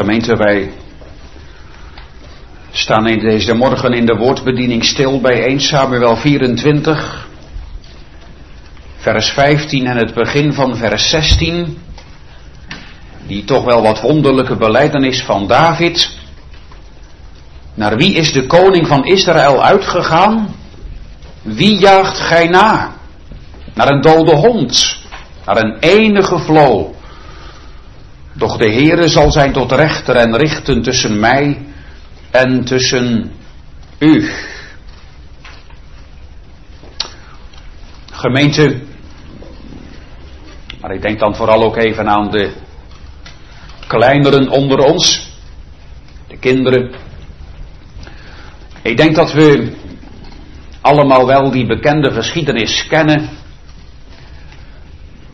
Gemeente, wij staan in deze morgen in de woordbediening stil bij 1 Samuel 24, vers 15 en het begin van vers 16, die toch wel wat wonderlijke beleidenis van David. Naar wie is de koning van Israël uitgegaan? Wie jaagt gij na? Naar een dode hond, naar een enige vlo. Doch de Heere zal zijn tot rechter en richten tussen mij en tussen u. Gemeente, maar ik denk dan vooral ook even aan de kleineren onder ons, de kinderen. Ik denk dat we allemaal wel die bekende geschiedenis kennen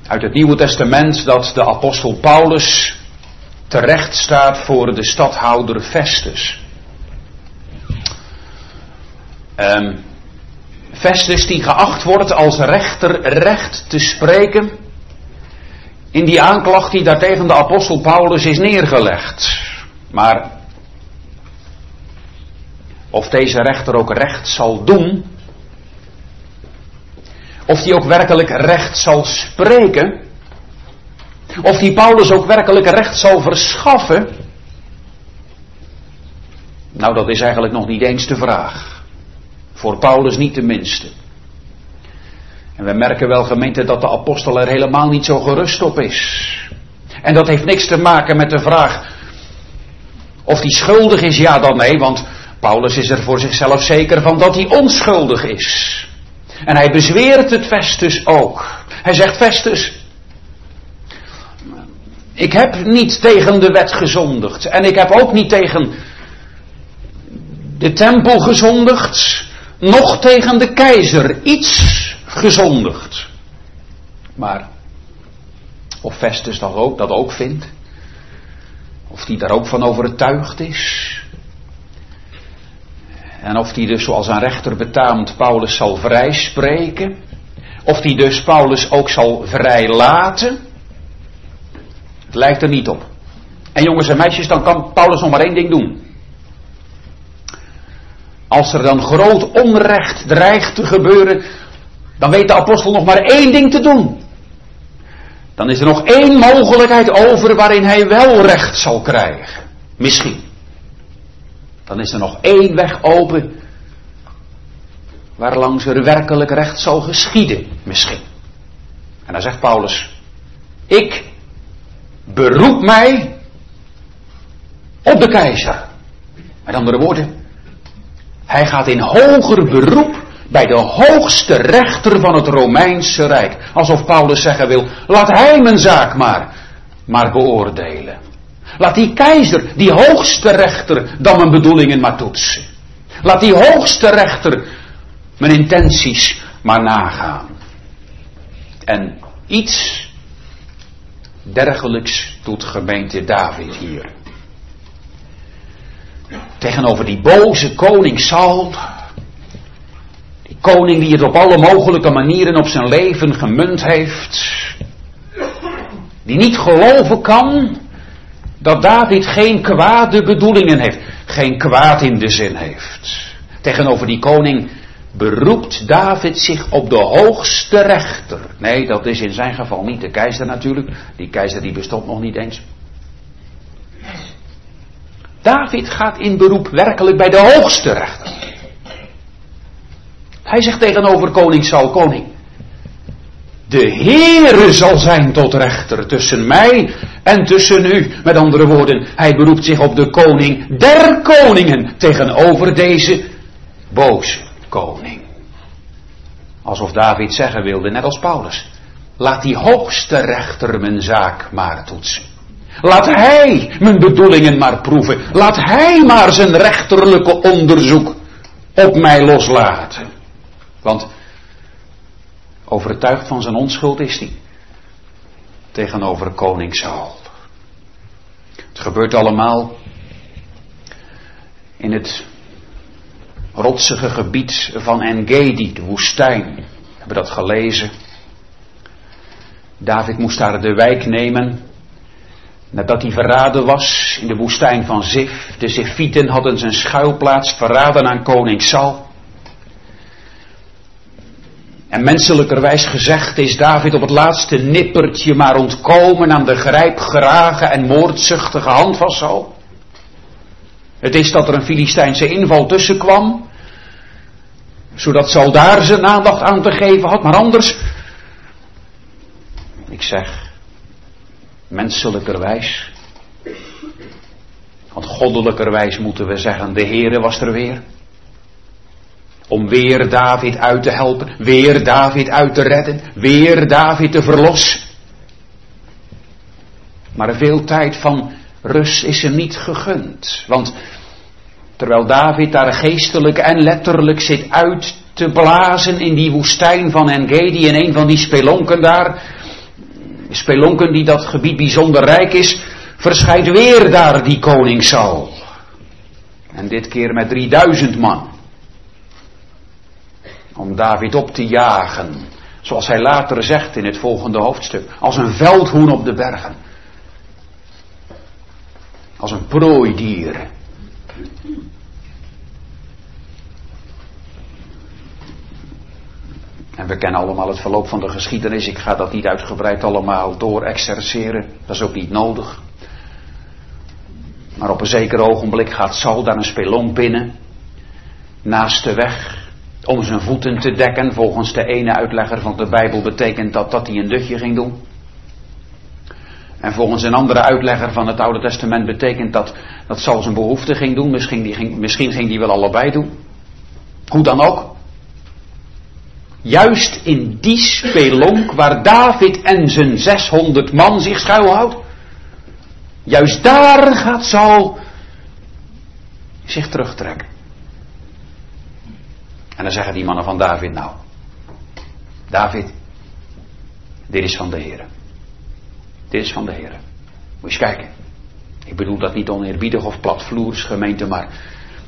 uit het Nieuwe Testament dat de apostel Paulus terecht staat voor de stadhouder Festus. Um, Festus die geacht wordt als rechter recht te spreken in die aanklacht die daar tegen de apostel Paulus is neergelegd. Maar of deze rechter ook recht zal doen, of die ook werkelijk recht zal spreken, of die Paulus ook werkelijk recht zal verschaffen, nou dat is eigenlijk nog niet eens de vraag. Voor Paulus niet de minste. En we merken wel gemeente dat de apostel er helemaal niet zo gerust op is. En dat heeft niks te maken met de vraag of hij schuldig is, ja dan nee, want Paulus is er voor zichzelf zeker van dat hij onschuldig is. En hij bezweert het Festus ook. Hij zegt Festus, ik heb niet tegen de wet gezondigd en ik heb ook niet tegen de tempel gezondigd nog tegen de keizer iets gezondigd. Maar of Festus dat ook, dat ook vindt, of die daar ook van overtuigd is, en of die dus zoals een rechter betaamt Paulus zal vrijspreken, of die dus Paulus ook zal vrijlaten, het lijkt er niet op. En jongens en meisjes, dan kan Paulus nog maar één ding doen. Als er dan groot onrecht dreigt te gebeuren, dan weet de apostel nog maar één ding te doen. Dan is er nog één mogelijkheid over waarin hij wel recht zal krijgen. Misschien. Dan is er nog één weg open waarlangs er werkelijk recht zal geschieden. Misschien. En dan zegt Paulus, ik beroep mij op de keizer. Met andere woorden, hij gaat in hoger beroep bij de hoogste rechter van het Romeinse Rijk. Alsof Paulus zeggen wil, laat hij mijn zaak maar, maar beoordelen. Laat die keizer, die hoogste rechter, dan mijn bedoelingen maar toetsen. Laat die hoogste rechter mijn intenties maar nagaan. En iets dergelijks doet gemeente David hier tegenover die boze koning Saul. Die koning die het op alle mogelijke manieren op zijn leven gemunt heeft. Die niet geloven kan dat David geen kwade bedoelingen heeft. Geen kwaad in de zin heeft. Tegenover die koning beroept David zich op de hoogste rechter. Nee, dat is in zijn geval niet de keizer natuurlijk. Die keizer die bestond nog niet eens. David gaat in beroep werkelijk bij de hoogste rechter. Hij zegt tegenover koning Saul, koning, de Heere zal zijn tot rechter tussen mij en tussen u. Met andere woorden, hij beroept zich op de koning der koningen tegenover deze boze koning. Alsof David zeggen wilde, net als Paulus, laat die hoogste rechter mijn zaak maar toetsen. Laat hij mijn bedoelingen maar proeven. Laat hij maar zijn rechterlijke onderzoek op mij loslaten. Want overtuigd van zijn onschuld is hij. Tegenover koning Saul. Het gebeurt allemaal in het rotsige gebied van Engedi, de woestijn. We hebben dat gelezen. David moest daar de wijk nemen Nadat hij verraden was in de woestijn van Zif, de Zifieten hadden zijn schuilplaats verraden aan koning Saul. En menselijkerwijs gezegd is David op het laatste nippertje maar ontkomen aan de grijpgrage en moordzuchtige hand van Saul. Het is dat er een Filistijnse inval tussen kwam, zodat Saul daar zijn aandacht aan te geven had, maar anders, ik zeg, menselijkerwijs, want goddelijkerwijs moeten we zeggen, de Heere was er weer. Om weer David uit te helpen, weer David uit te redden, weer David te verlossen. Maar veel tijd van rust is hem niet gegund. Want terwijl David daar geestelijk en letterlijk zit uit te blazen in die woestijn van Engedi, in een van die spelonken daar, spelonken die dat gebied bijzonder rijk is, verschijnt weer daar die koning Saul. En dit keer met 3000 man. Om David op te jagen. Zoals hij later zegt in het volgende hoofdstuk. Als een veldhoen op de bergen. Als een prooidier. En we kennen allemaal het verloop van de geschiedenis. Ik ga dat niet uitgebreid allemaal door exerceren. Dat is ook niet nodig. Maar op een zeker ogenblik gaat Saul daar een spelonk binnen. Naast de weg. Om zijn voeten te dekken. Volgens de ene uitlegger van de Bijbel betekent dat dat hij een dutje ging doen. En volgens een andere uitlegger van het Oude Testament betekent dat dat Saul zijn behoefte ging doen. Misschien, die ging, misschien ging die wel allebei doen. Hoe dan ook. Juist in die spelonk waar David en zijn 600 man zich schuilhoudt. Juist daar gaat Saul zich terugtrekken. En dan zeggen die mannen van David nou. David, dit is van de Heer. Dit is van de Heer. Moet je eens kijken. Ik bedoel dat niet oneerbiedig of platvloers gemeente, maar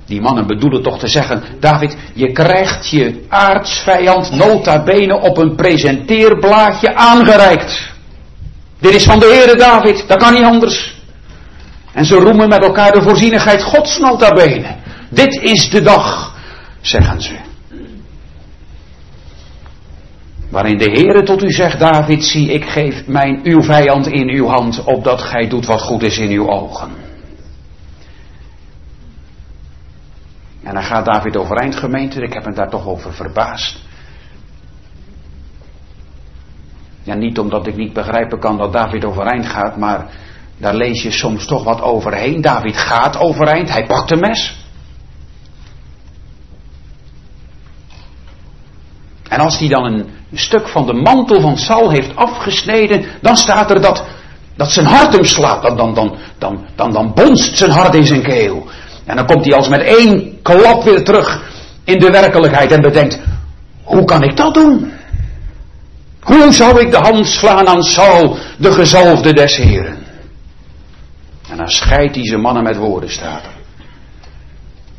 die mannen bedoelen toch te zeggen, David, je krijgt je aardsvijand nota bene op een presenteerblaadje aangereikt. Dit is van de Heere David, dat kan niet anders. En ze roemen met elkaar de voorzienigheid Gods nota bene. Dit is de dag, zeggen ze. Waarin de Heere tot u zegt, David, zie, ik geef mijn, uw vijand in uw hand, opdat gij doet wat goed is in uw ogen. En dan gaat David overeind gemeente, ik heb hem daar toch over verbaasd. Ja, niet omdat ik niet begrijpen kan dat David overeind gaat, maar daar lees je soms toch wat overheen. David gaat overeind, hij pakt een mes. En als hij dan een stuk van de mantel van Saul heeft afgesneden, dan staat er dat, dat zijn hart hem slaat. Dan, dan, dan, dan, dan, dan bonst zijn hart in zijn keel. En dan komt hij als met één klap weer terug in de werkelijkheid en bedenkt, hoe kan ik dat doen? Hoe zou ik de hand slaan aan Saul, de gezalfde des Heren? En dan scheidt hij zijn mannen met woorden, staat er.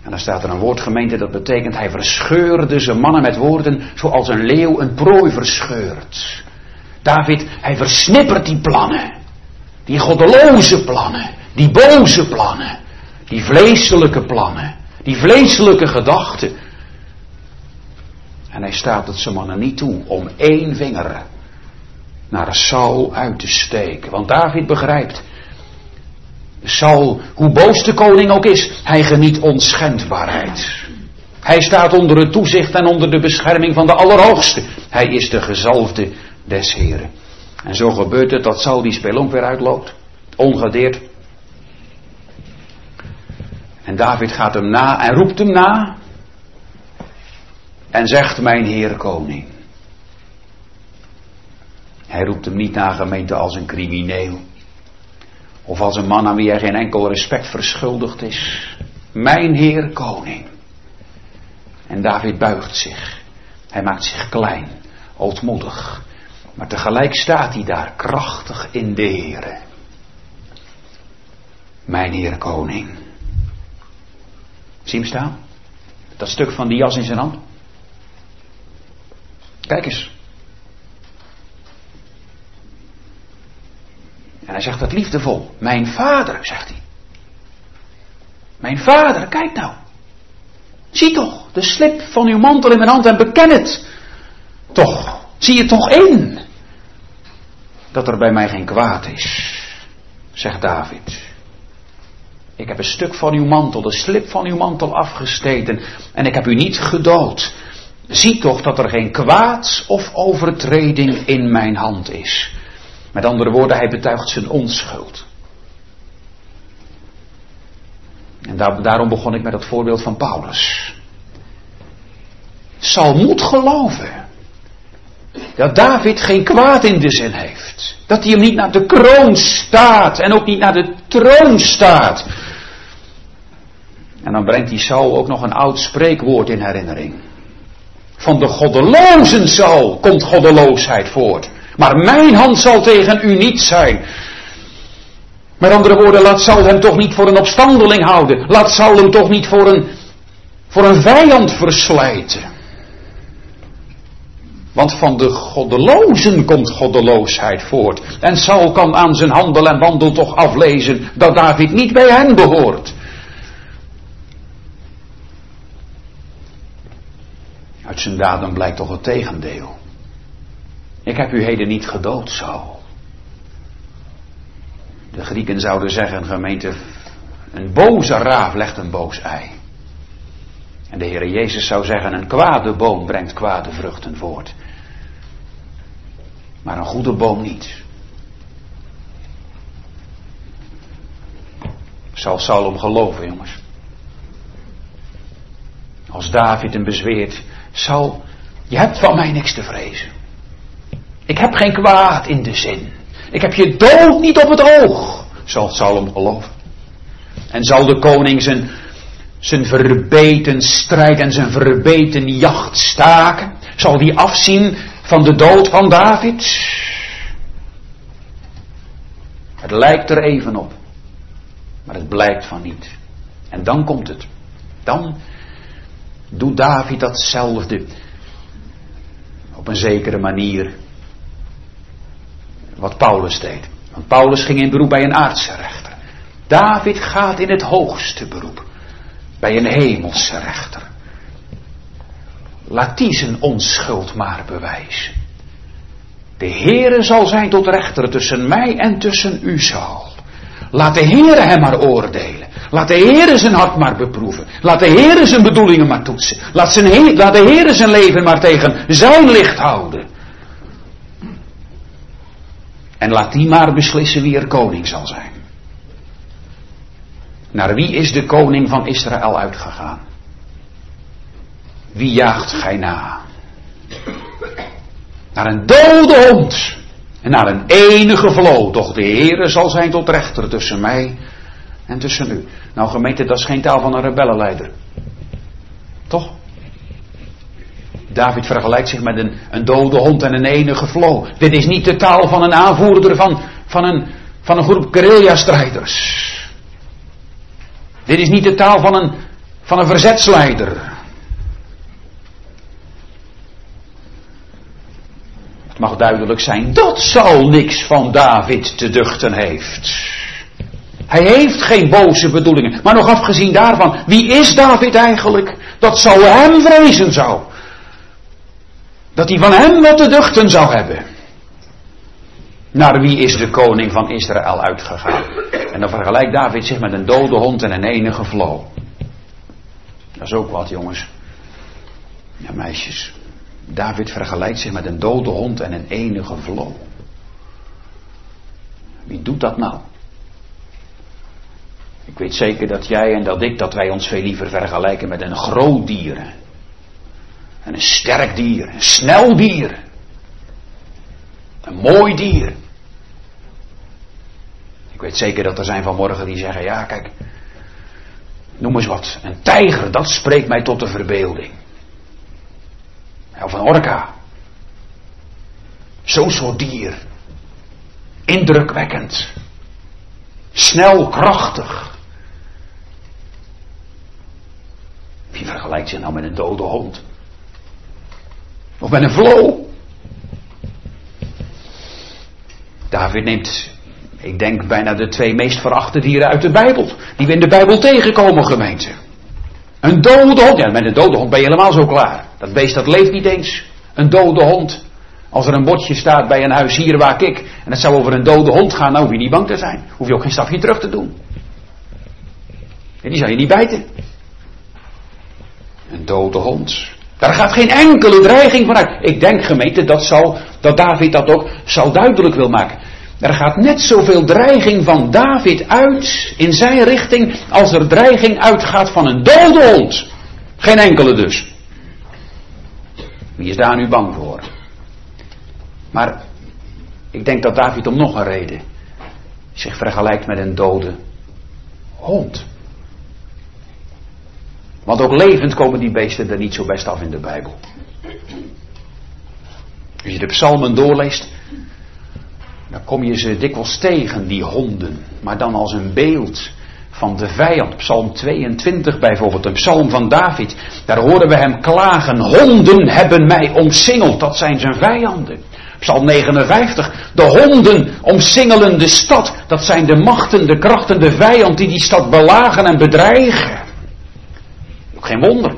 En dan staat er een woordgemeente dat betekent hij verscheurde zijn mannen met woorden zoals een leeuw een prooi verscheurt. David, hij versnippert die plannen. Die goddeloze plannen. Die boze plannen. Die vleeselijke plannen. Die vleeselijke gedachten. En hij staat het zijn mannen niet toe om één vinger naar Saul uit te steken. Want David begrijpt, Saul, hoe boos de koning ook is, hij geniet onschendbaarheid. Hij staat onder het toezicht en onder de bescherming van de Allerhoogste. Hij is de gezalfde des Heren. En zo gebeurt het dat Saul die spelonk weer uitloopt, ongedeerd. En David gaat hem na en roept hem na. En zegt, mijn Heer koning. Hij roept hem niet na gemeente als een crimineel. Of als een man aan wie hij geen enkel respect verschuldigd is. Mijn Heer Koning. En David buigt zich. Hij maakt zich klein, ootmoedig. Maar tegelijk staat hij daar krachtig in de Heer. Mijn Heer Koning. Zie hem staan? Dat stuk van die jas in zijn hand. Kijk eens. En Hij zegt het liefdevol. Mijn vader, zegt hij. Mijn vader, kijk nou. Zie toch de slip van uw mantel in mijn hand en beken het. Toch, zie je toch in dat er bij mij geen kwaad is, zegt David. Ik heb een stuk van uw mantel, de slip van uw mantel afgesteten en ik heb u niet gedood. Zie toch dat er geen kwaad of overtreding in mijn hand is. Met andere woorden, hij betuigt zijn onschuld. En daarom begon ik met het voorbeeld van Paulus. Zal moet geloven dat David geen kwaad in de zin heeft. Dat hij hem niet naar de kroon staat en ook niet naar de troon staat. En dan brengt die Saul ook nog een oud spreekwoord in herinnering. Van de goddelozen zal komt goddeloosheid voort. Maar mijn hand zal tegen u niet zijn. Met andere woorden, laat Saul hem toch niet voor een opstandeling houden. Laat Saul hem toch niet voor een, voor een vijand verslijten. Want van de goddelozen komt goddeloosheid voort. En Saul kan aan zijn handel en wandel toch aflezen dat David niet bij hen behoort. Uit zijn daden blijkt toch het tegendeel. Ik heb u heden niet gedood, Saul. De Grieken zouden zeggen, gemeente, een boze raaf legt een boos ei. En de Heer Jezus zou zeggen, een kwade boom brengt kwade vruchten voort. Maar een goede boom niet. Zal Saul om geloven, jongens. Als David hem bezweert, Saul, je hebt van mij niks te vrezen. Ik heb geen kwaad in de zin. Ik heb je dood niet op het oog, zal Salom geloven. En zal de koning zijn, zijn verbeten strijd en zijn verbeten jacht staken? Zal die afzien van de dood van David? Het lijkt er even op, maar het blijkt van niet. En dan komt het. Dan doet David datzelfde op een zekere manier wat Paulus deed. Want Paulus ging in beroep bij een aardse rechter. David gaat in het hoogste beroep. Bij een hemelse rechter. Laat die zijn onschuld maar bewijzen. De Heere zal zijn tot rechter tussen mij en tussen u zal. Laat de Heere hem maar oordelen. Laat de Heere zijn hart maar beproeven. Laat de Heere zijn bedoelingen maar toetsen. Laat, zijn, laat de Heere zijn leven maar tegen zijn licht houden. En laat die maar beslissen wie er koning zal zijn. Naar wie is de koning van Israël uitgegaan? Wie jaagt gij na? Naar een dode hond en naar een enige vloot. Doch de Heere zal zijn tot rechter tussen mij en tussen u. Nou gemeente, dat is geen taal van een rebellenleider. Toch? David vergelijkt zich met een, een dode hond en een enige vlo. Dit is niet de taal van een aanvoerder van, van, een, van een groep guerrilla-strijders. Dit is niet de taal van een, van een verzetsleider. Het mag duidelijk zijn dat Saul niks van David te duchten heeft. Hij heeft geen boze bedoelingen. Maar nog afgezien daarvan, wie is David eigenlijk? Dat Saul hem vrezen zou. Dat hij van hem wat te duchten zou hebben. Naar wie is de koning van Israël uitgegaan? En dan vergelijkt David zich met een dode hond en een enige vlo. Dat is ook wat, jongens. Ja, meisjes. David vergelijkt zich met een dode hond en een enige vlo. Wie doet dat nou? Ik weet zeker dat jij en dat ik, dat wij ons veel liever vergelijken met een groot dier. En een sterk dier, een snel dier. Een mooi dier. Ik weet zeker dat er zijn vanmorgen die zeggen, ja kijk, noem eens wat. Een tijger, dat spreekt mij tot de verbeelding. Of een orka. Zo'n soort dier. Indrukwekkend. Snel, krachtig. Wie vergelijkt zich nou met een dode hond? Of met een vlo. David neemt Ik denk bijna de twee meest verachte dieren uit de Bijbel. Die we in de Bijbel tegenkomen, gemeente. Een dode hond. Ja, met een dode hond ben je helemaal zo klaar. Dat beest dat leeft niet eens. Een dode hond. Als er een bordje staat bij een huis hier waar ik. En het zou over een dode hond gaan, nou hoef je niet bang te zijn. Hoef je ook geen stapje terug te doen. En die zou je niet bijten. Een dode hond. Daar gaat geen enkele dreiging vanuit. Ik denk gemeente dat, zal, dat David dat ook zal duidelijk wil maken. Er gaat net zoveel dreiging van David uit in zijn richting als er dreiging uitgaat van een dode hond. Geen enkele dus. Wie is daar nu bang voor? Maar ik denk dat David om nog een reden zich vergelijkt met een dode hond. Want ook levend komen die beesten er niet zo best af in de Bijbel. Als je de psalmen doorleest, dan kom je ze dikwijls tegen, die honden. Maar dan als een beeld van de vijand. Psalm 22 bijvoorbeeld, een psalm van David. Daar horen we hem klagen. Honden hebben mij omsingeld. Dat zijn zijn vijanden. Psalm 59. De honden omsingelen de stad. Dat zijn de machten, de krachten, de vijand die die stad belagen en bedreigen. Geen wonder.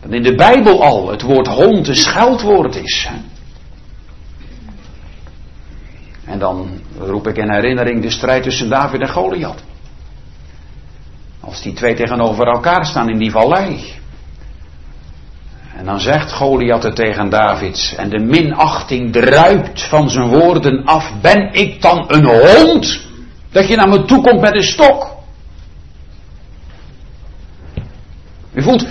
Dat in de Bijbel al het woord hond een scheldwoord is. En dan roep ik in herinnering de strijd tussen David en Goliath. Als die twee tegenover elkaar staan in die vallei. En dan zegt Goliath het tegen David. En de minachting druipt van zijn woorden af. Ben ik dan een hond? Dat je naar me toe komt met een stok. U voelt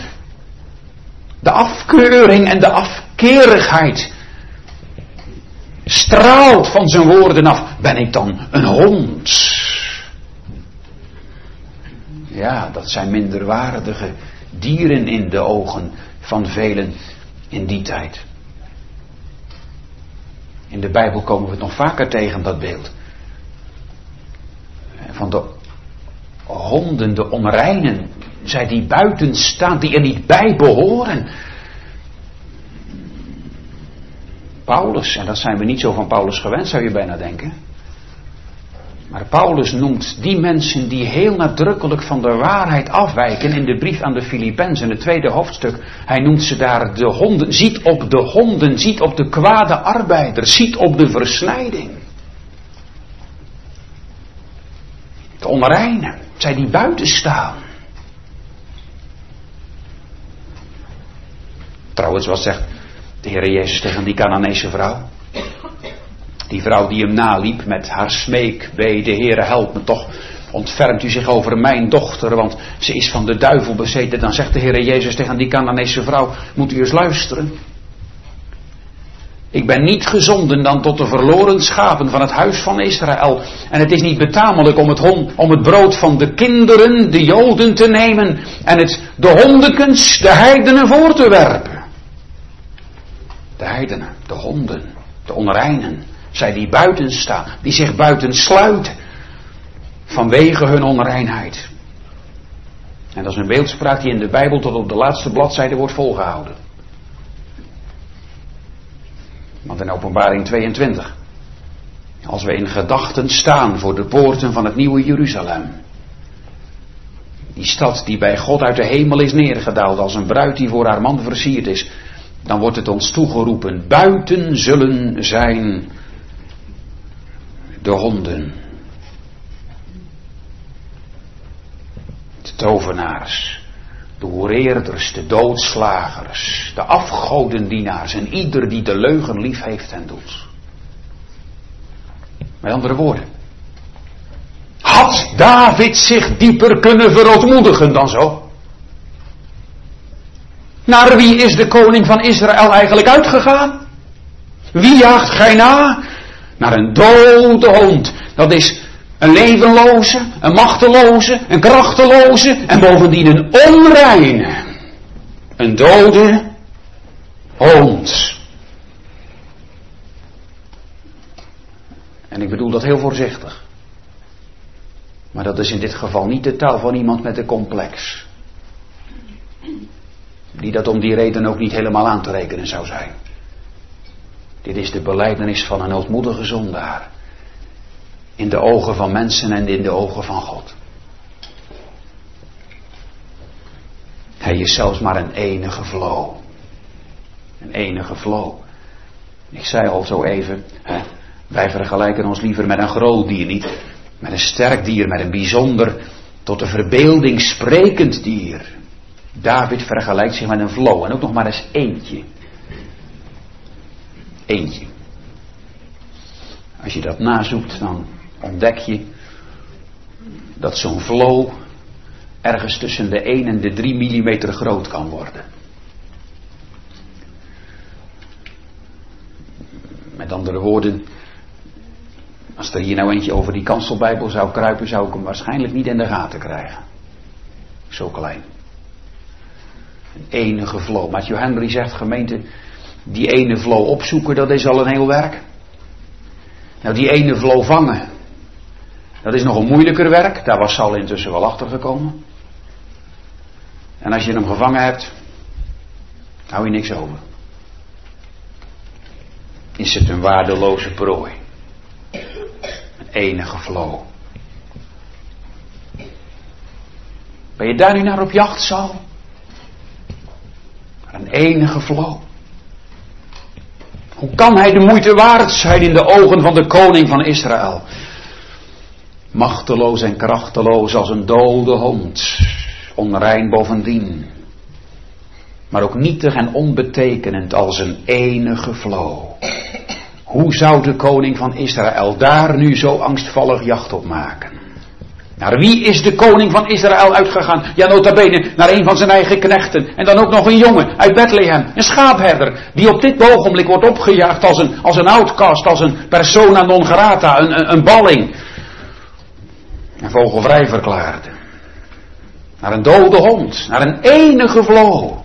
de afkeuring en de afkerigheid straalt van zijn woorden af. Ben ik dan een hond? Ja, dat zijn minderwaardige dieren in de ogen van velen in die tijd. In de Bijbel komen we het nog vaker tegen, dat beeld. Van de honden, de onreinen, zij die buiten staan, die er niet bij behoren. Paulus, en dat zijn we niet zo van Paulus gewend, zou je bijna denken. Maar Paulus noemt die mensen die heel nadrukkelijk van de waarheid afwijken in de brief aan de Filippenzen, het tweede hoofdstuk. Hij noemt ze daar de honden. Ziet op de honden, ziet op de kwade arbeider, ziet op de versnijding. De onreinen, zij die buiten staan. Trouwens, wat zegt de Heer Jezus tegen die Canaanese vrouw? Die vrouw die hem naliep met haar smeekbede, Heere help me toch, ontfermt u zich over mijn dochter, want ze is van de duivel bezeten. Dan zegt de Heer Jezus tegen die Canaanese vrouw, moet u eens luisteren. Ik ben niet gezonden dan tot de verloren schapen van het huis van Israël. En het is niet betamelijk om het, hond, om het brood van de kinderen, de Joden, te nemen en het de hondekens, de heidenen voor te werpen. De heidenen, de honden, de onreinen. Zij die buiten staan, die zich buiten sluiten vanwege hun onreinheid. En dat is een beeldspraak die in de Bijbel tot op de laatste bladzijde wordt volgehouden. Want in openbaring 22, als we in gedachten staan voor de poorten van het nieuwe Jeruzalem, die stad die bij God uit de hemel is neergedaald als een bruid die voor haar man versierd is, dan wordt het ons toegeroepen, buiten zullen zijn de honden. De tovenaars, de hoereerders, de doodslagers, de afgodendienaars en ieder die de leugen lief heeft en doet. Met andere woorden. Had David zich dieper kunnen verootmoedigen dan zo? Naar wie is de koning van Israël eigenlijk uitgegaan? Wie jaagt gij na? naar een dode hond. Dat is een levenloze, een machteloze, een krachteloze en bovendien een onreine. Een dode hond. En ik bedoel dat heel voorzichtig. Maar dat is in dit geval niet de taal van iemand met een complex. Die dat om die reden ook niet helemaal aan te rekenen zou zijn. Dit is de beleidenis van een ootmoedige zondaar. In de ogen van mensen en in de ogen van God. Hij is zelfs maar een enige flow. Een enige flow. Ik zei al zo even, hè, wij vergelijken ons liever met een groot dier, niet met een sterk dier, met een bijzonder, tot de verbeelding sprekend dier. David vergelijkt zich met een flow en ook nog maar eens eentje. Eentje. Als je dat nazoekt, dan ontdek je dat zo'n flow ergens tussen de 1 en de 3 millimeter groot kan worden. Met andere woorden, als er hier nou eentje over die kanselbijbel zou kruipen, zou ik hem waarschijnlijk niet in de gaten krijgen. Zo klein. Een enige flow. Matthew Henry zegt, gemeente, die ene flow opzoeken, dat is al een heel werk. Nou, die ene flow vangen, dat is nog een moeilijker werk. Daar was Sal intussen wel achter gekomen. En als je hem gevangen hebt, hou je niks over. Is het een waardeloze prooi. Een enige flow. Ben je daar nu naar op jacht, Sal? Een enige flow. Hoe kan hij de moeite waard zijn in de ogen van de koning van Israël? Machteloos en krachteloos als een dode hond, onrein bovendien, maar ook nietig en onbetekenend als een enige flow. Hoe zou de koning van Israël daar nu zo angstvallig jacht op maken? Naar wie is de koning van Israël uitgegaan? Ja, nota bene, naar een van zijn eigen knechten. En dan ook nog een jongen uit Bethlehem. Een schaapherder. Die op dit ogenblik wordt opgejaagd als een, als een outcast, als een persona non grata, een, een balling. En vogelvrij verklaarde. Naar een dode hond, naar een enige vloog.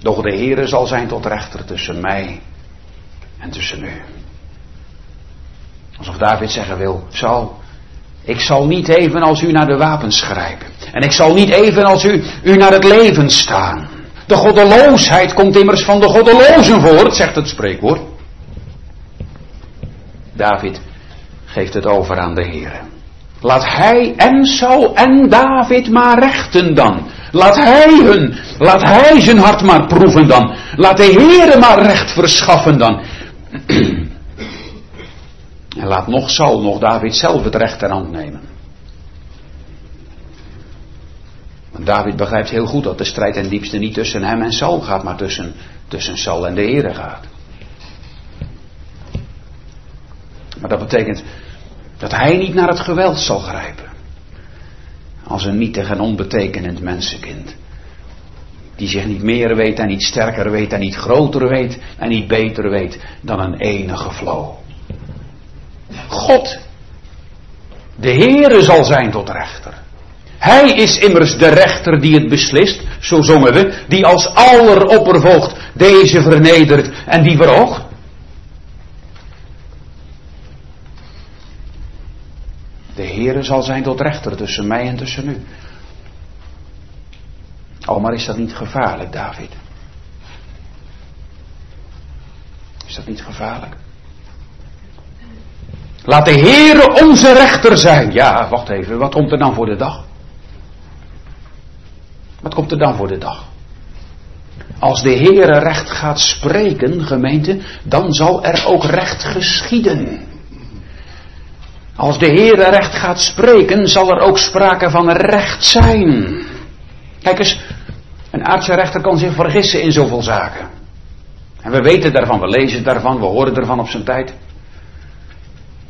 Doch de Heere zal zijn tot rechter tussen mij en tussen u. Alsof David zeggen wil, zal ik zal niet even als u naar de wapens grijpen. En ik zal niet even als u, u naar het leven staan. De goddeloosheid komt immers van de goddelozen voort, zegt het spreekwoord. David geeft het over aan de Heer. Laat hij en Saul en David maar rechten dan. Laat hij hun, laat hij zijn hart maar proeven dan. Laat de Heere maar recht verschaffen dan. En laat nog Saul, nog David zelf het recht ter hand nemen. Want David begrijpt heel goed dat de strijd ten diepste niet tussen hem en Saul gaat, maar tussen, tussen Saul en de Heere gaat. Maar dat betekent dat hij niet naar het geweld zal grijpen. Als een nietig en onbetekenend mensenkind. Die zich niet meer weet en niet sterker weet en niet groter weet en niet beter weet dan een enige flow. God, de Heere zal zijn tot rechter. Hij is immers de rechter die het beslist, zo zongen we, die als alleroppervoogd deze vernedert en die verhoogt. De Heere zal zijn tot rechter tussen mij en tussen u. Oh, maar is dat niet gevaarlijk, David? Is dat niet gevaarlijk? Laat de Heere onze rechter zijn. Ja, wacht even, wat komt er dan voor de dag? Wat komt er dan voor de dag? Als de Heere recht gaat spreken, gemeente, dan zal er ook recht geschieden. Als de Heere recht gaat spreken, zal er ook sprake van recht zijn. Kijk eens, een aardse rechter kan zich vergissen in zoveel zaken. En we weten daarvan, we lezen daarvan, we horen ervan op zijn tijd.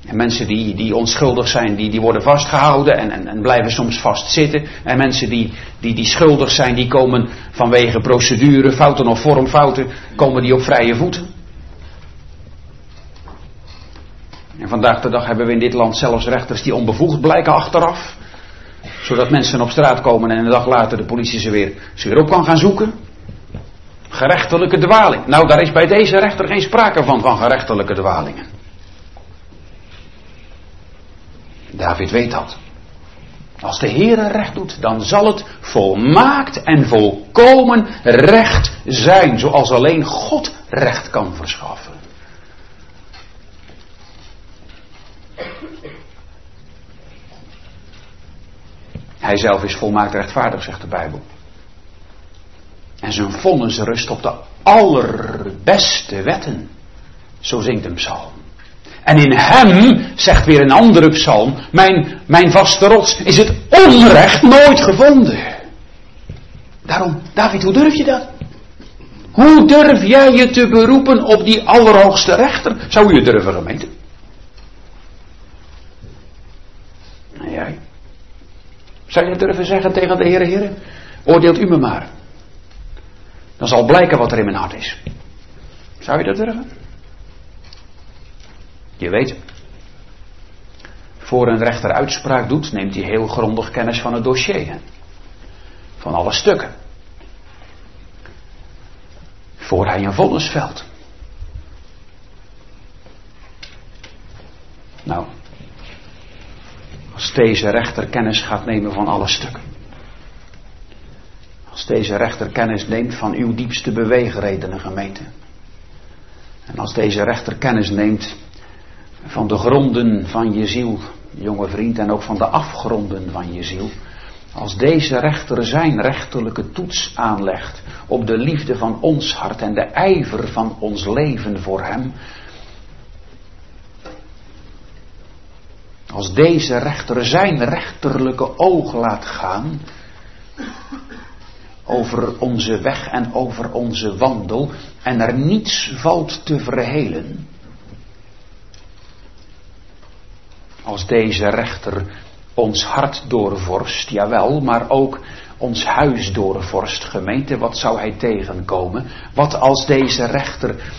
En mensen die, die onschuldig zijn, die, die worden vastgehouden en, en, en blijven soms vastzitten. En mensen die, die, die schuldig zijn, die komen vanwege procedure, fouten of vormfouten, komen die op vrije voeten. En vandaag de dag hebben we in dit land zelfs rechters die onbevoegd blijken achteraf. Zodat mensen op straat komen en een dag later de politie ze weer, ze weer op kan gaan zoeken. Gerechtelijke dwaling. Nou, daar is bij deze rechter geen sprake van, van gerechtelijke dwalingen. David weet dat. Als de Heer recht doet, dan zal het volmaakt en volkomen recht zijn, zoals alleen God recht kan verschaffen. Hij zelf is volmaakt rechtvaardig, zegt de Bijbel. En zijn vonnis rust op de allerbeste wetten. Zo zingt een psalm. En in hem, zegt weer een andere psalm, mijn, mijn vaste rots, is het onrecht nooit gevonden. Daarom, David, hoe durf je dat? Hoe durf jij je te beroepen op die allerhoogste rechter? Zou het durven, gemeente? Nou, jij? Zou je durven zeggen tegen de Heer, Heer, oordeelt u me maar. Dan zal blijken wat er in mijn hart is. Zou je dat durven? Je weet, voor een rechter uitspraak doet, neemt hij heel grondig kennis van het dossier. Van alle stukken. Voor hij een vonnis velt. Nou, als deze rechter kennis gaat nemen van alle stukken. Als deze rechter kennis neemt van uw diepste beweegredenen, gemeente. En als deze rechter kennis neemt van de gronden van je ziel, jonge vriend, en ook van de afgronden van je ziel. Als deze rechter zijn rechterlijke toets aanlegt op de liefde van ons hart en de ijver van ons leven voor Hem. Als deze rechter zijn rechterlijke oog laat gaan over onze weg en over onze wandel en er niets valt te verhelen, Als deze rechter ons hart doorvorst, jawel, maar ook ons huis doorvorst, gemeente, wat zou hij tegenkomen? Wat als deze rechter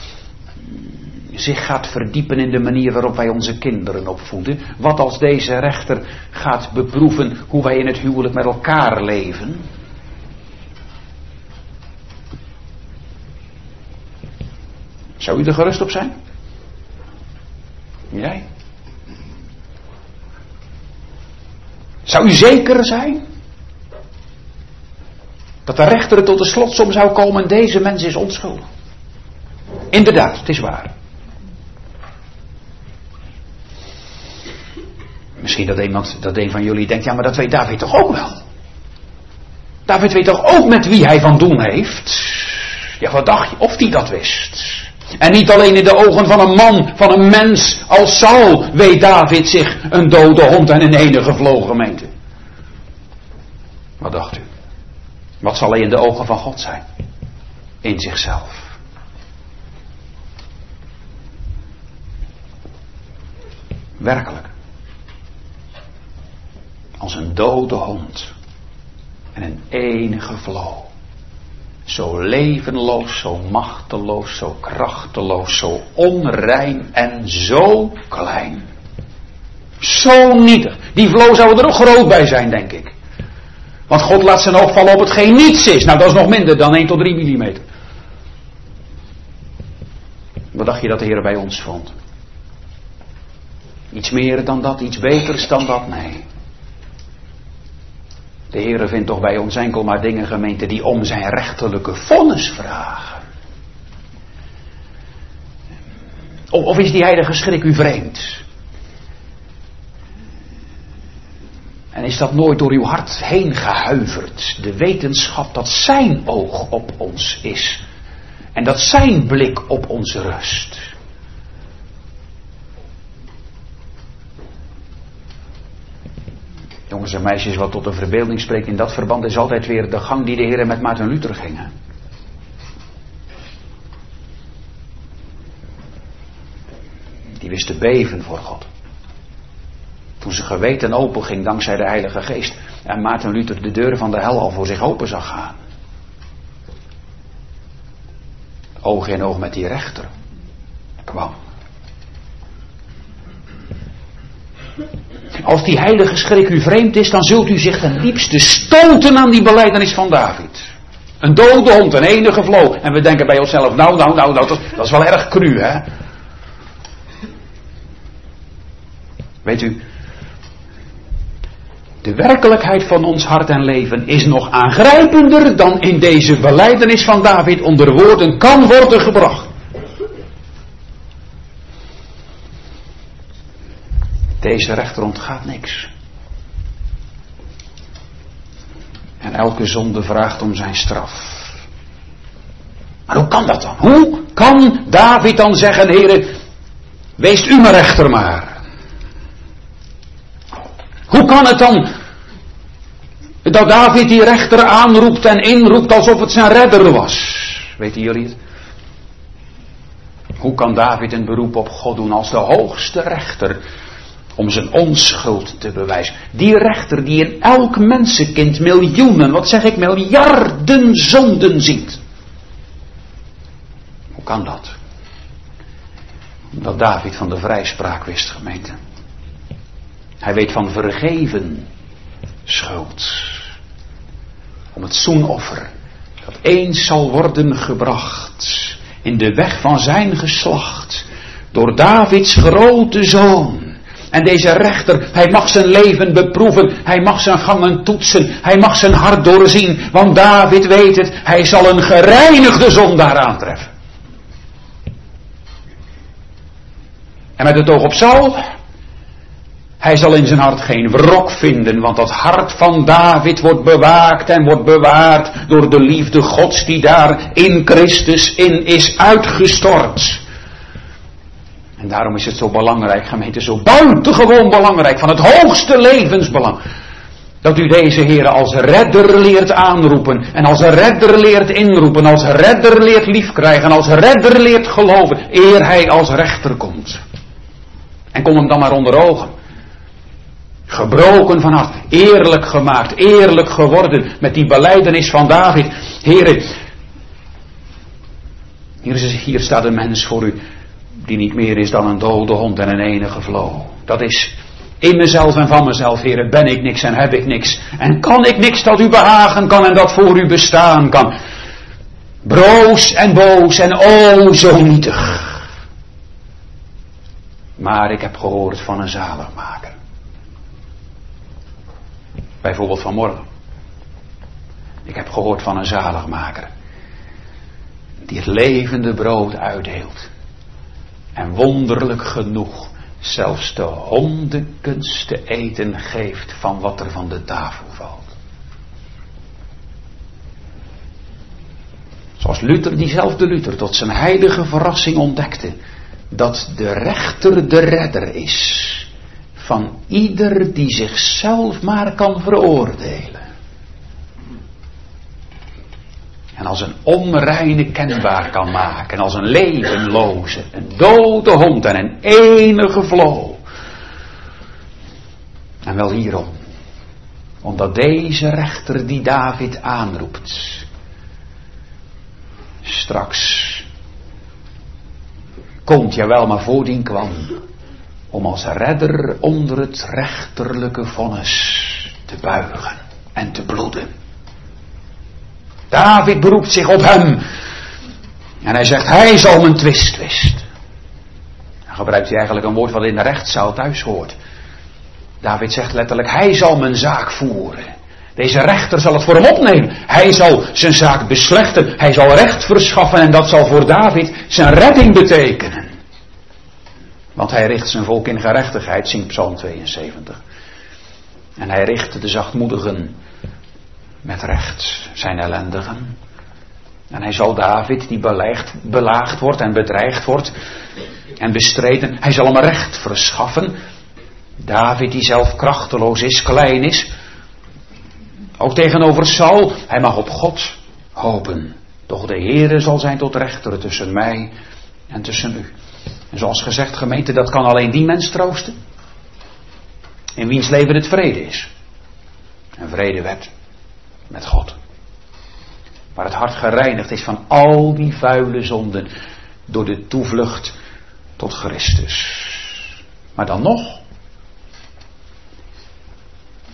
zich gaat verdiepen in de manier waarop wij onze kinderen opvoeden? Wat als deze rechter gaat beproeven hoe wij in het huwelijk met elkaar leven? Zou u er gerust op zijn? Jij? Zou u zeker zijn? Dat de rechter tot de slotsom zou komen, deze mens is onschuldig. Inderdaad, het is waar. Misschien dat, iemand, dat een van jullie denkt, ja maar dat weet David toch ook wel. David weet toch ook met wie hij van doen heeft. Ja, wat dacht je? Of die dat wist. En niet alleen in de ogen van een man, van een mens als Saul, weet David zich een dode hond en een ene gevlogen gemeente. Wat dacht u? Wat zal hij in de ogen van God zijn? In zichzelf. Werkelijk. Als een dode hond. En een enige vlo. Zo levenloos, zo machteloos, zo krachteloos, zo onrein en zo klein. Zo nietig. Die vlo zou er ook groot bij zijn, denk ik. Want God laat zijn oog vallen op hetgeen niets is. Nou, dat is nog minder dan 1 tot 3 mm. Wat dacht je dat de Heer bij ons vond? Iets meer dan dat, iets beters dan dat? Nee. De Heere vindt toch bij ons enkel maar dingen, gemeente, die om zijn rechterlijke vonnis vragen. Of is die heilige schrik u vreemd? En is dat nooit door uw hart heen gehuiverd? De wetenschap dat zijn oog op ons is. En dat zijn blik op ons rust. En meisjes, wat tot de verbeelding spreekt in dat verband is altijd weer de gang die de heren met Maarten Luther gingen. Die wisten beven voor God. Toen zijn geweten open ging dankzij de Heilige Geest. En Maarten Luther de deuren van de hel al voor zich open zag gaan. Oog in oog met die rechter. Kwam. Als die heilige schrik u vreemd is, dan zult u zich ten diepste stoten aan die beleidenis van David. Een dode hond, een enige vloog. En we denken bij onszelf, nou, nou, nou, nou dat, dat is wel erg cru, hè. Weet u, de werkelijkheid van ons hart en leven is nog aangrijpender dan in deze beleidenis van David onder woorden kan worden gebracht. Deze rechter ontgaat niks. En elke zonde vraagt om zijn straf. Maar hoe kan dat dan? Hoe kan David dan zeggen, heren, wees u mijn rechter maar. Hoe kan het dan dat David die rechter aanroept en inroept alsof het zijn redder was? Weten jullie het? Hoe kan David een beroep op God doen als de hoogste rechter om zijn onschuld te bewijzen? Die rechter die in elk mensenkind miljoenen, wat zeg ik, miljarden zonden ziet. Hoe kan dat? Omdat David van de vrijspraak wist, gemeente. Hij weet van vergeven schuld. Om het zoenoffer dat eens zal worden gebracht in de weg van zijn geslacht door Davids grote zoon. En deze rechter, hij mag zijn leven beproeven, hij mag zijn gangen toetsen, hij mag zijn hart doorzien, want David weet het, hij zal een gereinigde zondaar aantreffen. En met het oog op Saul, hij zal in zijn hart geen wrok vinden, want dat hart van David wordt bewaakt en wordt bewaard door de liefde Gods die daar in Christus in is uitgestort. En daarom is het zo belangrijk, gemeente, zo buitengewoon belangrijk, van het hoogste levensbelang. Dat u deze Heer als redder leert aanroepen. En als redder leert inroepen. Als redder leert liefkrijgen. Als redder leert geloven. Eer hij als rechter komt. En kom hem dan maar onder ogen. Gebroken van hart, eerlijk gemaakt, eerlijk geworden met die beleidenis van David. Heren, hier, hier staat een mens voor u die niet meer is dan een dode hond en een enige vlo. Dat is in mezelf en van mezelf, heren, ben ik niks en heb ik niks. En kan ik niks dat u behagen kan en dat voor u bestaan kan. Broos en boos en o zo nietig. Maar ik heb gehoord van een zaligmaker. Bijvoorbeeld vanmorgen. Ik heb gehoord van een zaligmaker. Die het levende brood uitdeelt. En wonderlijk genoeg zelfs de hondenkens te eten geeft van wat er van de tafel valt. Zoals Luther, diezelfde Luther, tot zijn heilige verrassing ontdekte dat de rechter de redder is van ieder die zichzelf maar kan veroordelen. En als een onreine kenbaar kan maken, als een levenloze, een dode hond en een enige vlo. En wel hierom. Omdat deze rechter die David aanroept, straks komt, jawel, maar voordien kwam, om als redder onder het rechterlijke vonnis te buigen en te bloeden. David beroept zich op hem. En hij zegt, hij zal mijn twist twist. Dan gebruikt hij eigenlijk een woord wat in de rechtszaal thuis hoort. David zegt letterlijk, hij zal mijn zaak voeren. Deze rechter zal het voor hem opnemen. Hij zal zijn zaak beslechten. Hij zal recht verschaffen en dat zal voor David zijn redding betekenen. Want hij richt zijn volk in gerechtigheid, zingt Psalm 72. En hij richt de zachtmoedigen met recht, zijn ellendigen. En hij zal David, die belaagd wordt en bedreigd wordt en bestreden, hij zal hem recht verschaffen. David, die zelf krachteloos is, klein is, ook tegenover Saul, hij mag op God hopen. Doch de Heere zal zijn tot rechter tussen mij en tussen u. En zoals gezegd, gemeente, dat kan alleen die mens troosten. In wiens leven het vrede is. En vrede werd met God. Waar het hart gereinigd is van al die vuile zonden door de toevlucht tot Christus. Maar dan nog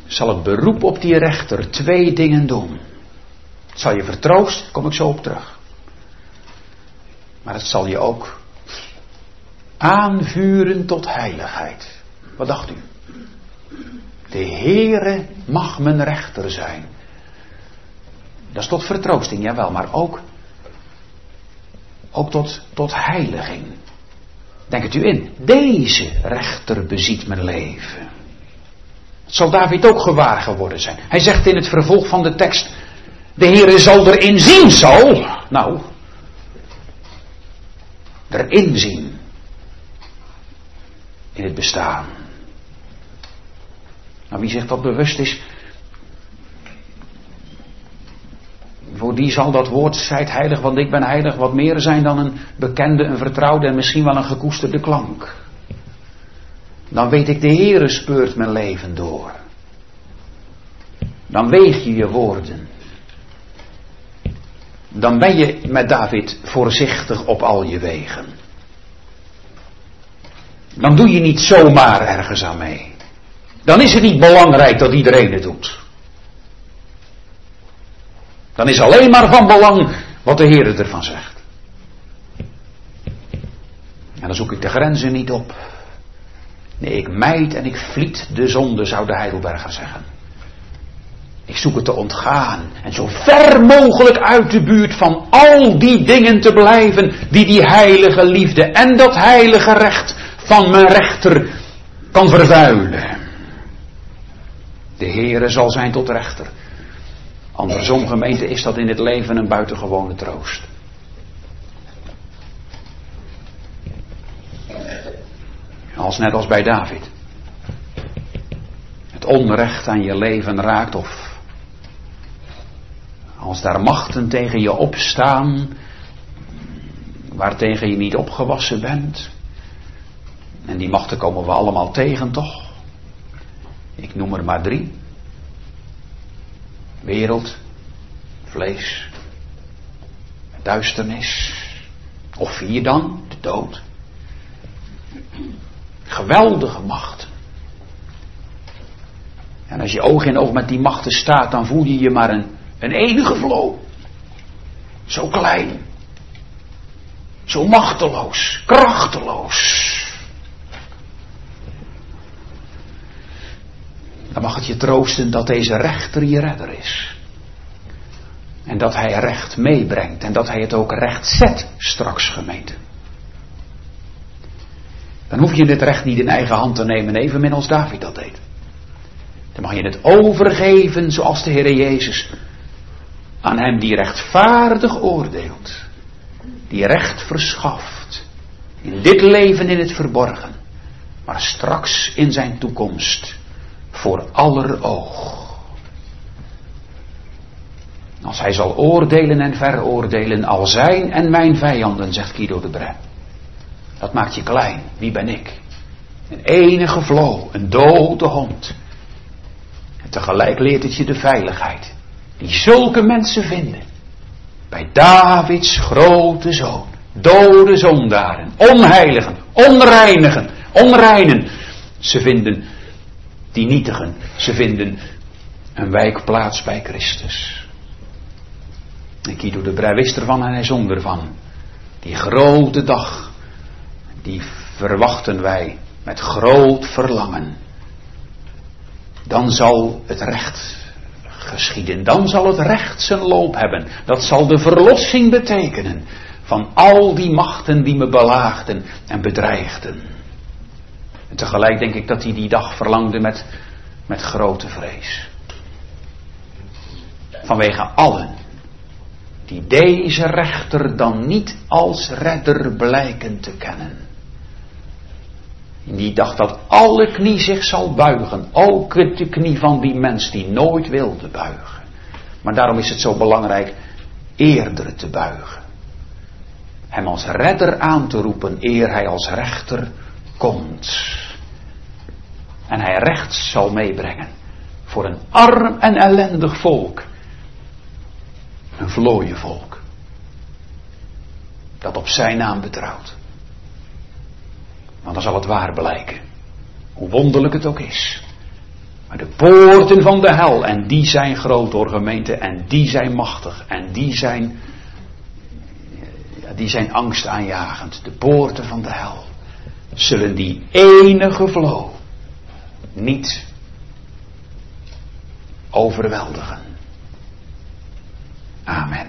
zal het beroep op die rechter twee dingen doen. Het zal je vertroosten, kom ik zo op terug. Maar het zal je ook aanvuren tot heiligheid. Wat dacht u? De Heere mag mijn rechter zijn. Dat is tot vertroosting, jawel, maar ook, ook tot, tot heiliging. Denk het u in, deze rechter beziet mijn leven. Dat zal David ook gewaar geworden zijn. Hij zegt in het vervolg van de tekst, de Heere zal erin zien zal. Nou, erin zien. In het bestaan. Nou, wie zich dat bewust is, voor die zal dat woord, zijt heilig, want ik ben heilig, wat meer zijn dan een bekende, een vertrouwde en misschien wel een gekoesterde klank. Dan weet ik, de Heere speurt mijn leven door. Dan weeg je je woorden. Dan ben je met David voorzichtig op al je wegen. Dan doe je niet zomaar ergens aan mee. Dan is het niet belangrijk dat iedereen het doet. Dan is alleen maar van belang wat de Heer ervan zegt. En dan zoek ik de grenzen niet op. Nee, ik mijd en ik vliet de zonde, zou de Heidelberger zeggen. Ik zoek het te ontgaan en zo ver mogelijk uit de buurt van al die dingen te blijven die die heilige liefde en dat heilige recht van mijn rechter kan vervuilen. De Heere zal zijn tot rechter. Andersom gemeente is dat in het leven een buitengewone troost. Als net als bij David. Het onrecht aan je leven raakt of als daar machten tegen je opstaan waartegen je niet opgewassen bent. En die machten komen we allemaal tegen toch? Ik noem er maar drie. Wereld, vlees, duisternis. Of vier dan, de dood. Geweldige machten. En als je oog in oog met die machten staat, dan voel je je maar een, een enige vloot. Zo klein. Zo machteloos, krachteloos. Dan mag het je troosten dat deze rechter je redder is. En dat hij recht meebrengt en dat hij het ook recht zet straks gemeente. Dan hoef je dit recht niet in eigen hand te nemen, evenmin als David dat deed. Dan mag je het overgeven zoals de Heer Jezus aan hem die rechtvaardig oordeelt, die recht verschaft, in dit leven in het verborgen, maar straks in zijn toekomst voor aller oog. Als hij zal oordelen en veroordelen al zijn en mijn vijanden, zegt Guido de Bre. Dat maakt je klein. Wie ben ik? Een enige vlo, een dode hond. En tegelijk leert het je de veiligheid die zulke mensen vinden. Bij Davids grote zoon. Dode zondaren, onheiligen, onreinigen, onreinen. Ze vinden die nietigen. Ze vinden een wijkplaats bij Christus. En Guido de Brij wist ervan en hij zong ervan. Die grote dag, die verwachten wij met groot verlangen. Dan zal het recht geschieden. Dan zal het recht zijn loop hebben. Dat zal de verlossing betekenen van al die machten die me belaagden en bedreigden. En tegelijk denk ik dat hij die dag verlangde met, met grote vrees. Vanwege allen die deze rechter dan niet als redder blijken te kennen. Die dag dat alle knie zich zal buigen, ook de knie van die mens die nooit wilde buigen. Maar daarom is het zo belangrijk eerder te buigen. Hem als redder aan te roepen eer hij als rechter komt. En hij recht zal meebrengen voor een arm en ellendig volk. Een vlooien volk. Dat op zijn naam betrouwt. Want dan zal het waar blijken. Hoe wonderlijk het ook is. Maar de poorten van de hel, en die zijn groot door gemeente, en die zijn machtig, en die zijn, die zijn angstaanjagend. De poorten van de hel zullen die enige vloot niet overweldigen. Amen.